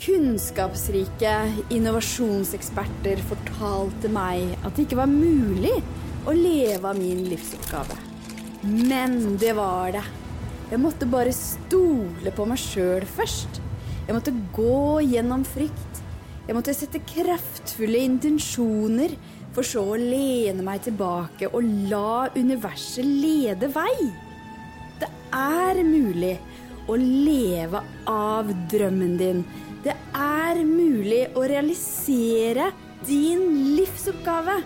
Kunnskapsrike innovasjonseksperter fortalte meg at det ikke var mulig å leve av min livsoppgave. Men det var det. Jeg måtte bare stole på meg sjøl først. Jeg måtte gå gjennom frykt. Jeg måtte sette kraftfulle intensjoner, for så å lene meg tilbake og la universet lede vei. Det er mulig å leve av drømmen din. Det er mulig å realisere din livsoppgave.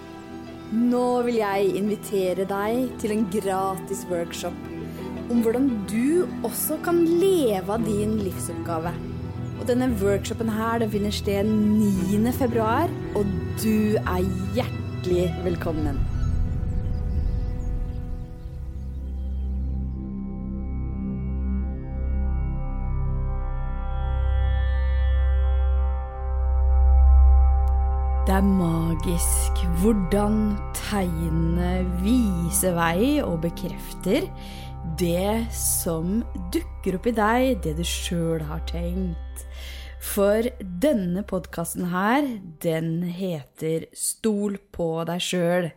Nå vil jeg invitere deg til en gratis workshop om hvordan du også kan leve av din livsoppgave. Og denne workshopen her den finner sted 9. februar, og du er hjertelig velkommen. Det er magisk hvordan tegnene viser vei og bekrefter det som dukker opp i deg, det du sjøl har tenkt. For denne podkasten her, den heter Stol på deg sjøl.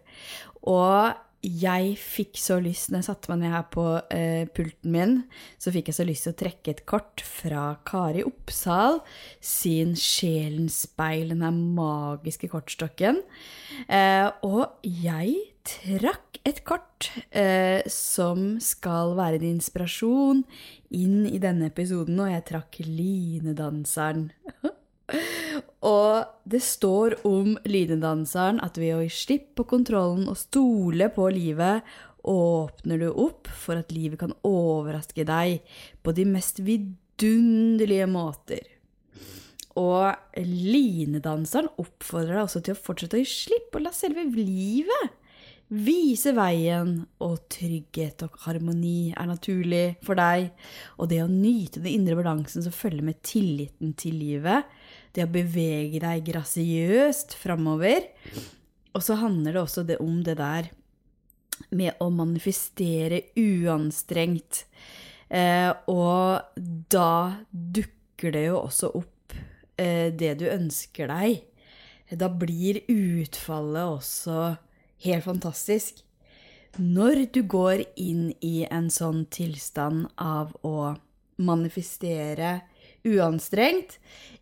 Og jeg fikk så lyst, når jeg satte meg ned her på eh, pulten min, så fikk jeg så lyst til å trekke et kort fra Kari Oppsal sin Sjelens speil, den her magiske kortstokken. Eh, og jeg trakk et kort eh, som skal være en inspirasjon inn i denne episoden, og jeg trakk linedanseren. og det står om linedanseren at ved å gi slipp på kontrollen og stole på livet, åpner du opp for at livet kan overraske deg på de mest vidunderlige måter. Og linedanseren oppfordrer deg også til å fortsette å gi slipp og la selve livet vise veien, og trygghet og harmoni er naturlig for deg. Og det å nyte den indre balansen som følger med tilliten til livet, det å bevege deg grasiøst framover. Og så handler det også det om det der med å manifestere uanstrengt. Eh, og da dukker det jo også opp eh, det du ønsker deg. Da blir utfallet også helt fantastisk. Når du går inn i en sånn tilstand av å manifestere uanstrengt,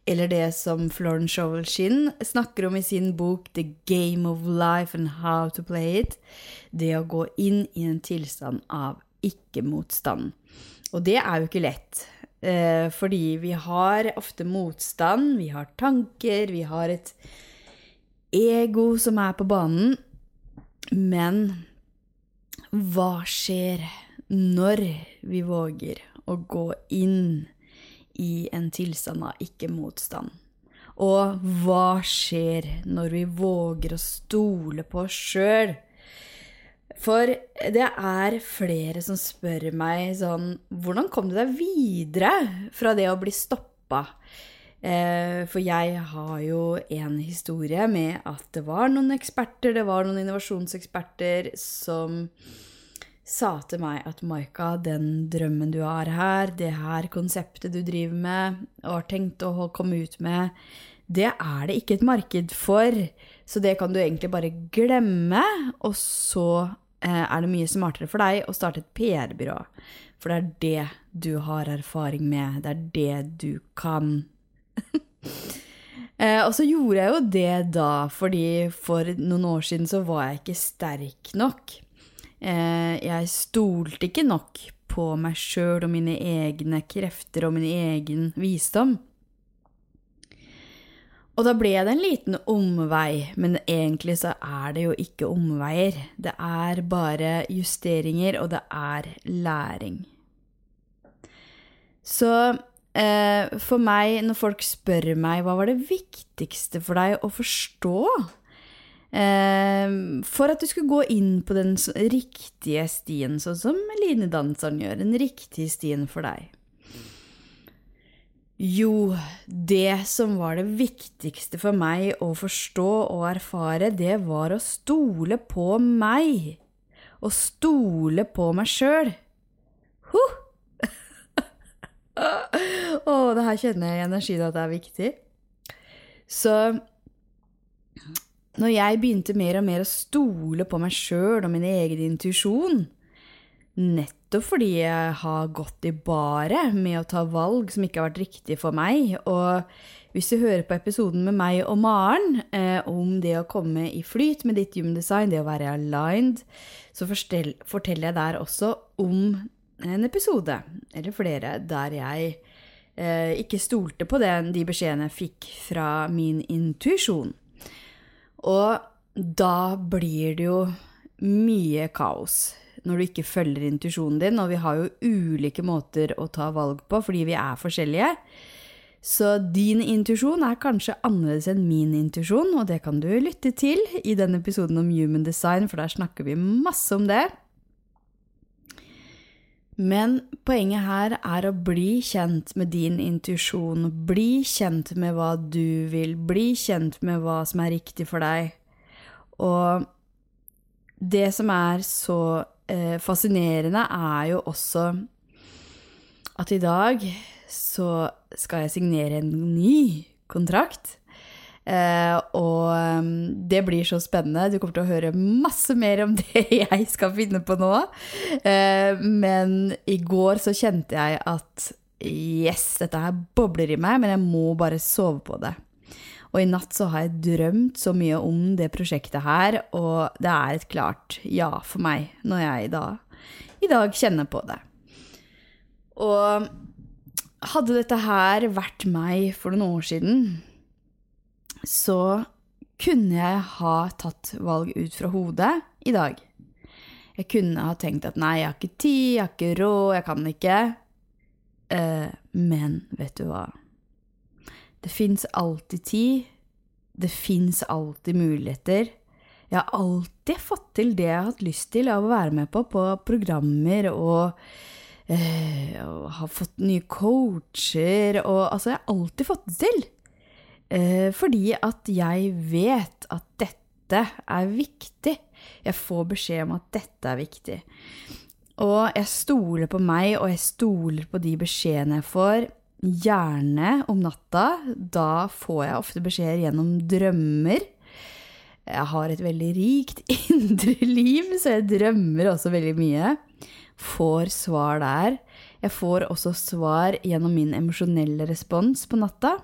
eller det som Florence Shovelshin snakker om i sin bok The Game of Life and How to Play It, det å gå inn i en tilstand av ikke-motstand. Og det er jo ikke lett, eh, fordi vi har ofte motstand, vi har tanker, vi har et ego som er på banen, men hva skjer når vi våger å gå inn i en tilstand av ikke-motstand? Og hva skjer når vi våger å stole på oss sjøl? For det er flere som spør meg sånn Hvordan kom du deg videre fra det å bli stoppa? Eh, for jeg har jo en historie med at det var noen eksperter, det var noen innovasjonseksperter som sa til meg at Maika, den drømmen du har her, det her konseptet du driver med og har tenkt å komme ut med, det er det ikke et marked for. Så det kan du egentlig bare glemme. Og så eh, er det mye smartere for deg å starte et PR-byrå. For det er det du har erfaring med. Det er det du kan. eh, og så gjorde jeg jo det da, fordi for noen år siden så var jeg ikke sterk nok. Eh, jeg stolte ikke nok på meg sjøl og mine egne krefter og min egen visdom. Og da ble det en liten omvei, men egentlig så er det jo ikke omveier. Det er bare justeringer, og det er læring. Så eh, for meg, når folk spør meg hva var det viktigste for deg å forstå for at du skulle gå inn på den riktige stien, sånn som linedanseren gjør, den riktige stien for deg jo, det som var det viktigste for meg å forstå og erfare, det var å stole på meg. Å stole på meg sjøl. Huh! Å, det her kjenner jeg i energien at det er viktig. Så når jeg begynte mer og mer å stole på meg sjøl og min egen intuisjon, nettopp fordi jeg har gått i baret med å ta valg som ikke har vært riktige for meg, og hvis du hører på episoden med meg og Maren eh, om det å komme i flyt med ditt human design, det å være aligned, så forteller jeg der også om en episode, eller flere, der jeg eh, ikke stolte på den, de beskjedene jeg fikk fra min intuisjon. Og da blir det jo mye kaos når du ikke følger intuisjonen din, og vi har jo ulike måter å ta valg på fordi vi er forskjellige. Så din intuisjon er kanskje annerledes enn min intuisjon, og det kan du lytte til i denne episoden om human design, for der snakker vi masse om det. Men poenget her er å bli kjent med din intuisjon, bli kjent med hva du vil, bli kjent med hva som er riktig for deg. Og det som er så eh, fascinerende, er jo også at i dag så skal jeg signere en ny kontrakt. Uh, og um, det blir så spennende. Du kommer til å høre masse mer om det jeg skal finne på nå. Uh, men i går så kjente jeg at yes, dette her bobler i meg, men jeg må bare sove på det. Og i natt så har jeg drømt så mye om det prosjektet her, og det er et klart ja for meg når jeg da i dag kjenner på det. Og hadde dette her vært meg for noen år siden, så kunne jeg ha tatt valg ut fra hodet i dag. Jeg kunne ha tenkt at nei, jeg har ikke tid, jeg har ikke råd, jeg kan ikke. Uh, men vet du hva? Det fins alltid tid. Det fins alltid muligheter. Jeg har alltid fått til det jeg har hatt lyst til av å være med på, på programmer og, uh, og har fått nye coacher og Altså, jeg har alltid fått det til. Eh, fordi at jeg vet at dette er viktig. Jeg får beskjed om at dette er viktig. Og jeg stoler på meg, og jeg stoler på de beskjedene jeg får. Gjerne om natta. Da får jeg ofte beskjeder gjennom drømmer. Jeg har et veldig rikt indre liv, så jeg drømmer også veldig mye. Får svar der. Jeg får også svar gjennom min emosjonelle respons på natta.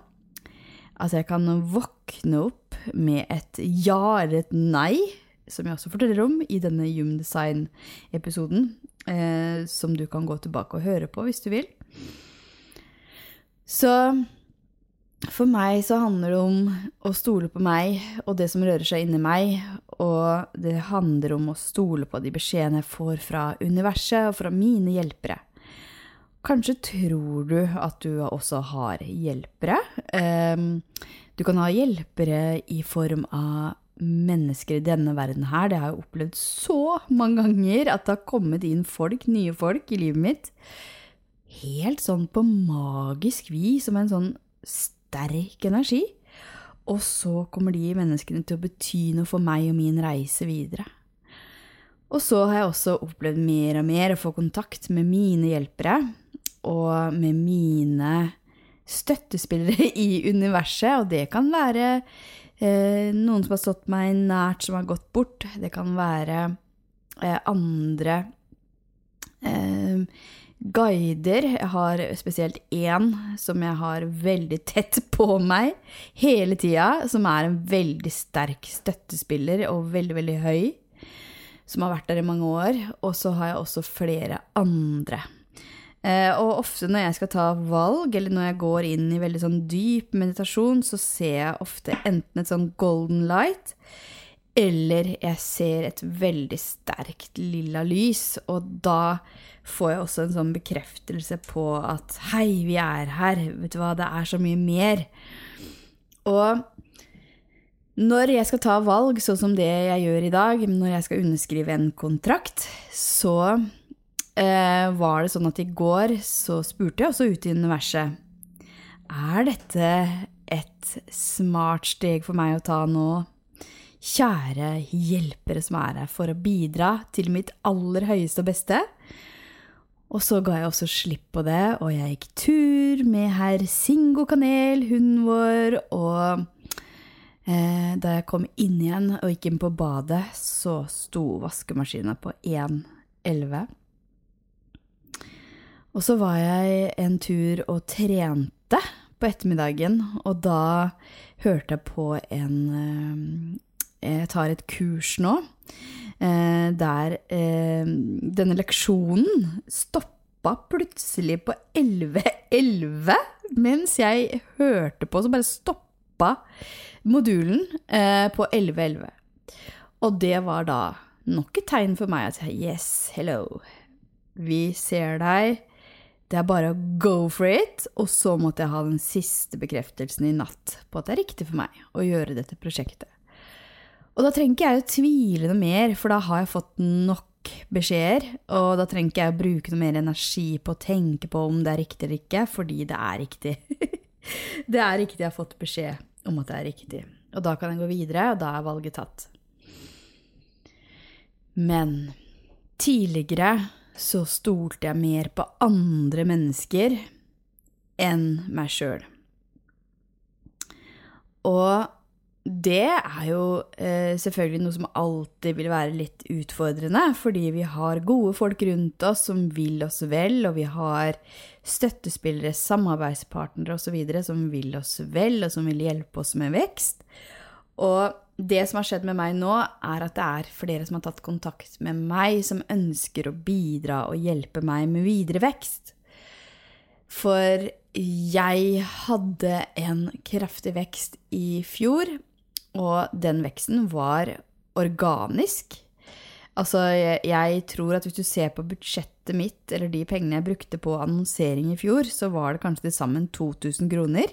Altså, jeg kan våkne opp med et ja eller et nei, som jeg også forteller om i denne Human Design-episoden, eh, som du kan gå tilbake og høre på hvis du vil. Så for meg så handler det om å stole på meg og det som rører seg inni meg, og det handler om å stole på de beskjedene jeg får fra universet og fra mine hjelpere. Kanskje tror du at du også har hjelpere. Ehm, du kan ha hjelpere i form av mennesker i denne verden her. Det har jeg opplevd så mange ganger at det har kommet inn folk, nye folk, i livet mitt. Helt sånn på magisk vis, som en sånn sterk energi. Og så kommer de menneskene til å bety noe for meg og min reise videre. Og så har jeg også opplevd mer og mer å få kontakt med mine hjelpere og med mine støttespillere i universet, og det kan være eh, noen som har stått meg nært, som har gått bort. Det kan være eh, andre eh, guider. Jeg har spesielt én som jeg har veldig tett på meg hele tida, som er en veldig sterk støttespiller og veldig, veldig høy. Som har vært der i mange år. Og så har jeg også flere andre. Eh, og ofte når jeg skal ta valg, eller når jeg går inn i veldig sånn dyp meditasjon, så ser jeg ofte enten et sånn golden light, eller jeg ser et veldig sterkt lilla lys. Og da får jeg også en sånn bekreftelse på at hei, vi er her. Vet du hva, det er så mye mer. Og når jeg skal ta valg, sånn som det jeg gjør i dag, når jeg skal underskrive en kontrakt, så eh, var det sånn at i går så spurte jeg også ut i universet Er dette et smart steg for meg å ta nå? Kjære hjelpere som er her for å bidra til mitt aller høyeste og beste. Og så ga jeg også slipp på det, og jeg gikk tur med herr Singo Kanel, hunden vår, og eh, da jeg kom inn igjen og gikk inn på badet, så sto vaskemaskina på 1,11. Og så var jeg en tur og trente på ettermiddagen, og da hørte jeg på en eh, Jeg tar et kurs nå eh, der eh, denne leksjonen stoppa plutselig på 11.11, mens jeg hørte på, så bare stoppa modulen på 11.11. Og det var da nok et tegn for meg at yes, hello, vi ser deg. Det er bare å go for it. Og så måtte jeg ha den siste bekreftelsen i natt på at det er riktig for meg å gjøre dette prosjektet. Og da trenger ikke jeg å tvile noe mer, for da har jeg fått nok beskjeder. Og da trenger ikke jeg å bruke noe mer energi på å tenke på om det er riktig eller ikke, fordi det er riktig. det er riktig, jeg har fått beskjed om at det er riktig. Og da kan jeg gå videre, og da er valget tatt. Men tidligere så stolte jeg mer på andre mennesker enn meg sjøl. Og det er jo eh, selvfølgelig noe som alltid vil være litt utfordrende, fordi vi har gode folk rundt oss som vil oss vel, og vi har støttespillere, samarbeidspartnere osv. som vil oss vel, og som vil hjelpe oss med vekst. Og det som har skjedd med meg nå, er at det er flere som har tatt kontakt med meg, som ønsker å bidra og hjelpe meg med videre vekst. For jeg hadde en kraftig vekst i fjor, og den veksten var organisk. Altså, jeg, tror at hvis du ser på budsjettet mitt, eller de pengene jeg brukte på annonsering i fjor, så var det kanskje til sammen 2000 kroner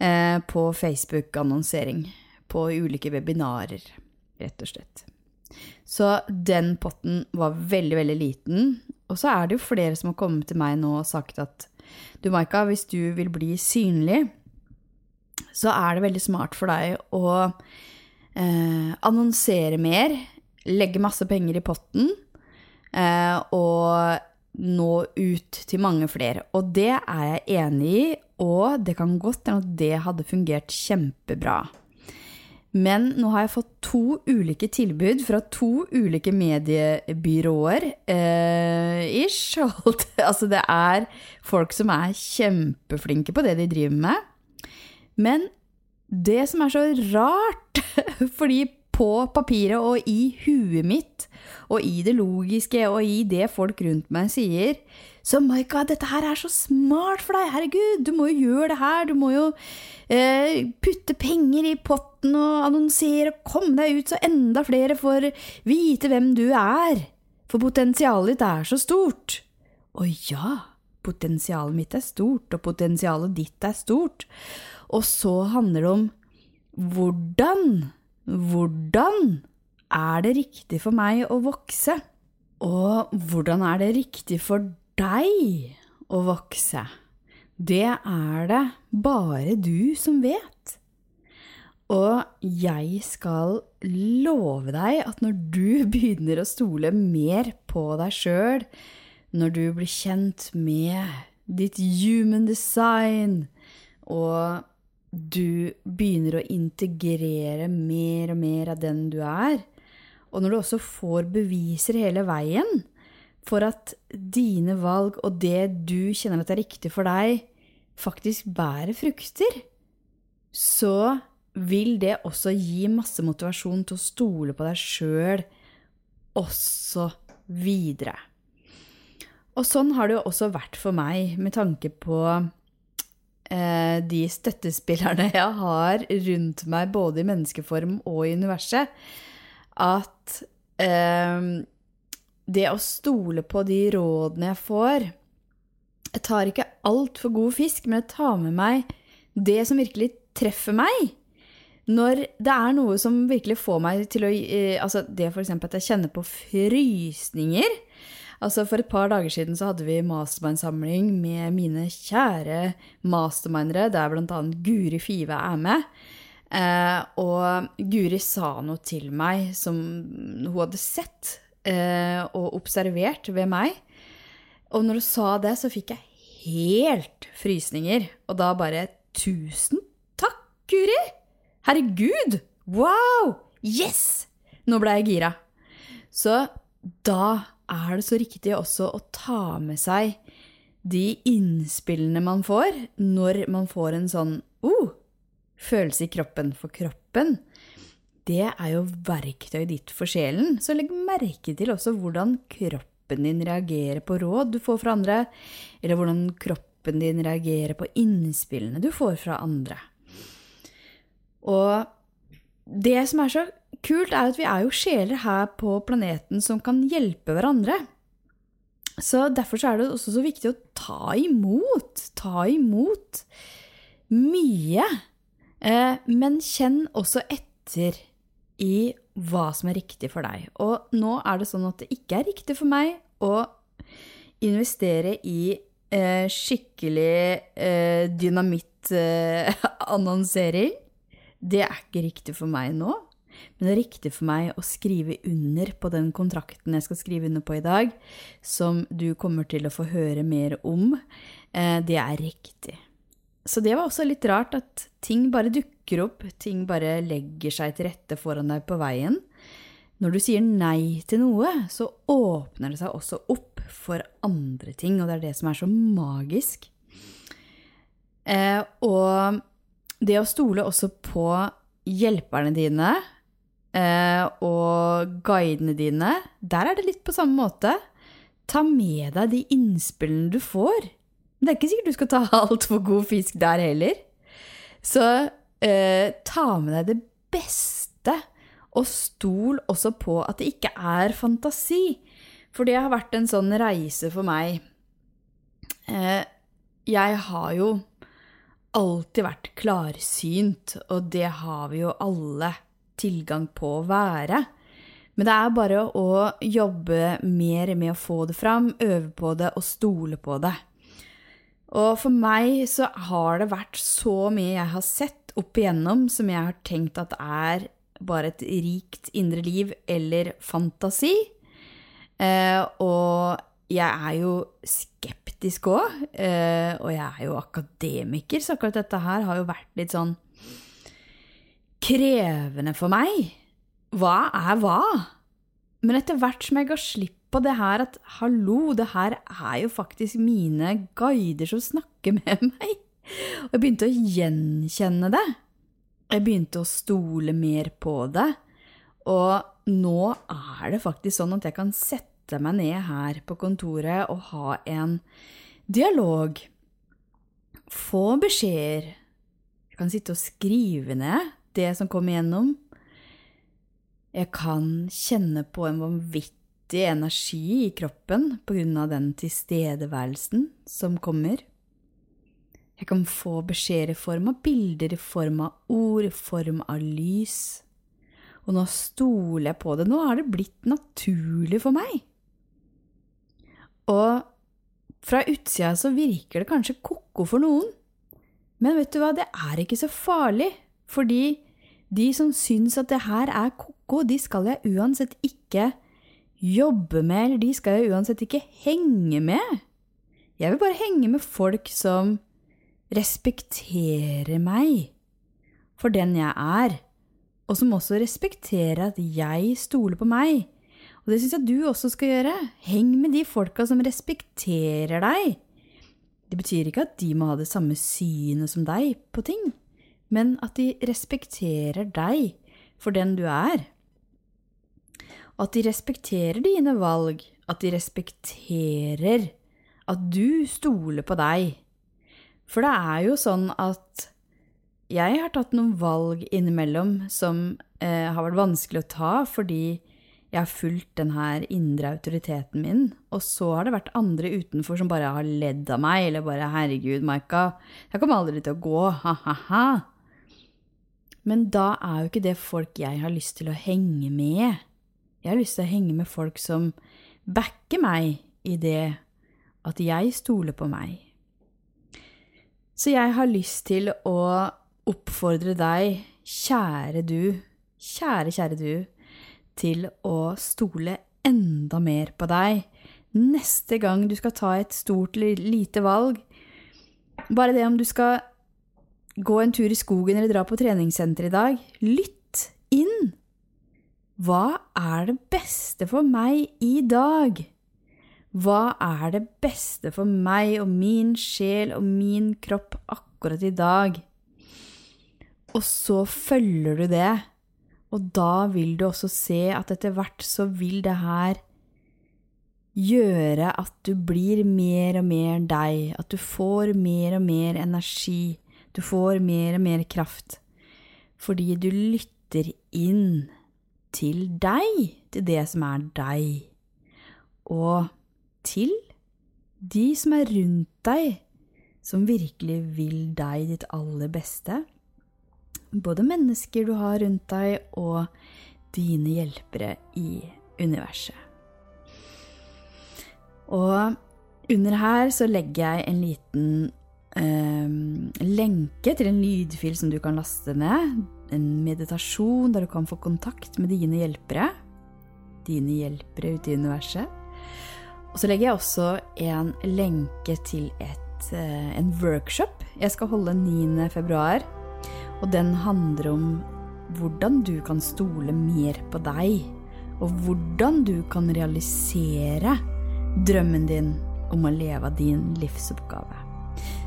eh, på Facebook-annonsering. På ulike webinarer, rett og slett. Så den potten var veldig, veldig liten. Og så er det jo flere som har kommet til meg nå og sagt at du, Maika, hvis du vil bli synlig, så er det veldig smart for deg å eh, annonsere mer, legge masse penger i potten eh, og nå ut til mange flere. Og det er jeg enig i, og det kan godt hende at det hadde fungert kjempebra. Men nå har jeg fått to ulike tilbud fra to ulike mediebyråer. Eh, ish. altså, det er folk som er kjempeflinke på det de driver med. Men det som er så rart, fordi på papiret og i huet mitt, og i det logiske og i det folk rundt meg sier, så Maika, dette her er så smart for deg, herregud, du må jo gjøre det her, du må jo eh, putte penger i potten og annonsere og komme deg ut så enda flere får vite hvem du er, for potensialet ditt er så stort. Å ja, potensialet mitt er stort, og potensialet ditt er stort. Og så handler det om hvordan, hvordan er det riktig for meg å vokse? Og hvordan er det riktig for deg å vokse? Det er det bare du som vet. Og jeg skal love deg at når du begynner å stole mer på deg sjøl, når du blir kjent med ditt human design og du begynner å integrere mer og mer av den du er, og når du også får beviser hele veien for at dine valg og det du kjenner at er riktig for deg, faktisk bærer frukter, så vil det også gi masse motivasjon til å stole på deg sjøl også videre. Og sånn har det jo også vært for meg med tanke på Eh, de støttespillerne jeg har rundt meg, både i menneskeform og i universet, at eh, det å stole på de rådene jeg får Jeg tar ikke alt for god fisk, men jeg tar med meg det som virkelig treffer meg. Når det er noe som virkelig får meg til å eh, Altså det f.eks. at jeg kjenner på frysninger Altså For et par dager siden så hadde vi mastermind-samling med mine kjære mastermindere, der bl.a. Guri Five er med. Eh, og Guri sa noe til meg som hun hadde sett eh, og observert ved meg. Og når du sa det, så fikk jeg helt frysninger. Og da bare Tusen takk, Guri! Herregud! Wow! Yes! Nå ble jeg gira. Så da er det så riktig også å ta med seg de innspillene man får, når man får en sånn oh, følelse i kroppen. For kroppen, det er jo verktøyet ditt for sjelen. Så legg merke til også hvordan kroppen din reagerer på råd du får fra andre, eller hvordan kroppen din reagerer på innspillene du får fra andre. Og det som er så kult, er at vi er jo sjeler her på planeten som kan hjelpe hverandre. Så derfor så er det også så viktig å ta imot. Ta imot mye. Eh, men kjenn også etter i hva som er riktig for deg. Og nå er det sånn at det ikke er riktig for meg å investere i eh, skikkelig eh, dynamittannonsering. det er ikke riktig for meg nå. Men det er riktig for meg å skrive under på den kontrakten jeg skal skrive under på i dag, som du kommer til å få høre mer om. Eh, det er riktig. Så det var også litt rart at ting bare dukker opp, ting bare legger seg til rette foran deg på veien. Når du sier nei til noe, så åpner det seg også opp for andre ting, og det er det som er så magisk. Eh, og det å stole også på hjelperne dine eh, og guidene dine, der er det litt på samme måte. Ta med deg de innspillene du får. Men det er ikke sikkert du skal ta altfor god fisk der heller. Så eh, ta med deg det beste, og stol også på at det ikke er fantasi. For det har vært en sånn reise for meg. Eh, jeg har jo alltid vært klarsynt, og det har vi jo alle tilgang på å være. Men det er bare å jobbe mer med å få det fram, øve på det og stole på det. Og for meg så har det vært så mye jeg har sett opp igjennom som jeg har tenkt at er bare et rikt indre liv eller fantasi. Eh, og jeg er jo skeptisk òg, eh, og jeg er jo akademiker, så akkurat dette her har jo vært litt sånn krevende for meg. Hva er hva? Men etter hvert som jeg ga slipp på det her at hallo, det her er jo faktisk mine guider som snakker med meg, og jeg begynte å gjenkjenne det. Jeg begynte å stole mer på det, og nå er det faktisk sånn at jeg kan sette meg ned her på kontoret og ha en dialog. Få beskjeder. Jeg kan sitte og skrive ned det som kommer igjennom. Jeg kan kjenne på en vanvittig energi i kroppen av den tilstedeværelsen som kommer. Jeg kan få beskjeder i form av bilder, i form av ord, i form av lys. Og nå stoler jeg på det. Nå har det blitt naturlig for meg. Og fra utsida så virker det kanskje ko-ko for noen. Men vet du hva, det er ikke så farlig. Fordi de som syns at det her er ko-ko, de skal jeg uansett ikke jobbe med, eller de skal jeg uansett ikke henge med. Jeg vil bare henge med folk som respekterer meg for den jeg er, og som også respekterer at jeg stoler på meg og det syns jeg du også skal gjøre. Heng med de folka som respekterer deg. Det betyr ikke at de må ha det samme synet som deg på ting, men at de respekterer deg for den du er. At de respekterer dine valg, at de respekterer at du stoler på deg. For det er jo sånn at jeg har tatt noen valg innimellom som eh, har vært vanskelig å ta fordi jeg har fulgt den her indre autoriteten min, og så har det vært andre utenfor som bare har ledd av meg, eller bare 'herregud, Maika, jeg kommer aldri til å gå', ha-ha-ha. Men da er jo ikke det folk jeg har lyst til å henge med. Jeg har lyst til å henge med folk som backer meg i det at jeg stoler på meg. Så jeg har lyst til å oppfordre deg, kjære du, kjære, kjære du, til å stole enda mer på deg. neste gang du skal ta et stort eller lite valg. Bare det om du skal gå en tur i skogen eller dra på treningssenter i dag. Lytt inn! Hva er det beste for meg i dag? Hva er det beste for meg og min sjel og min kropp akkurat i dag? Og så følger du det, og da vil du også se at etter hvert så vil det her gjøre at du blir mer og mer deg, at du får mer og mer energi, du får mer og mer kraft, fordi du lytter inn til deg, til det som er deg, og til de som er rundt deg, som virkelig vil deg ditt aller beste, både mennesker du har rundt deg, og dine hjelpere i universet. Og under her så legger jeg en liten eh, lenke til en lydfil som du kan laste ned. En meditasjon der du kan få kontakt med dine hjelpere. Dine hjelpere ute i universet. Og så legger jeg også en lenke til et, eh, en workshop jeg skal holde 9. februar. Og den handler om hvordan du kan stole mer på deg. Og hvordan du kan realisere drømmen din om å leve din livsoppgave.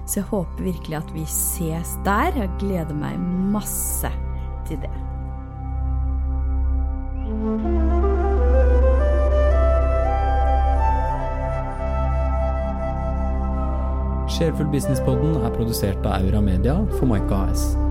Så jeg håper virkelig at vi ses der. Jeg gleder meg masse til det. Sjelfull Businesspodden er produsert av Aura Media for Maika AS.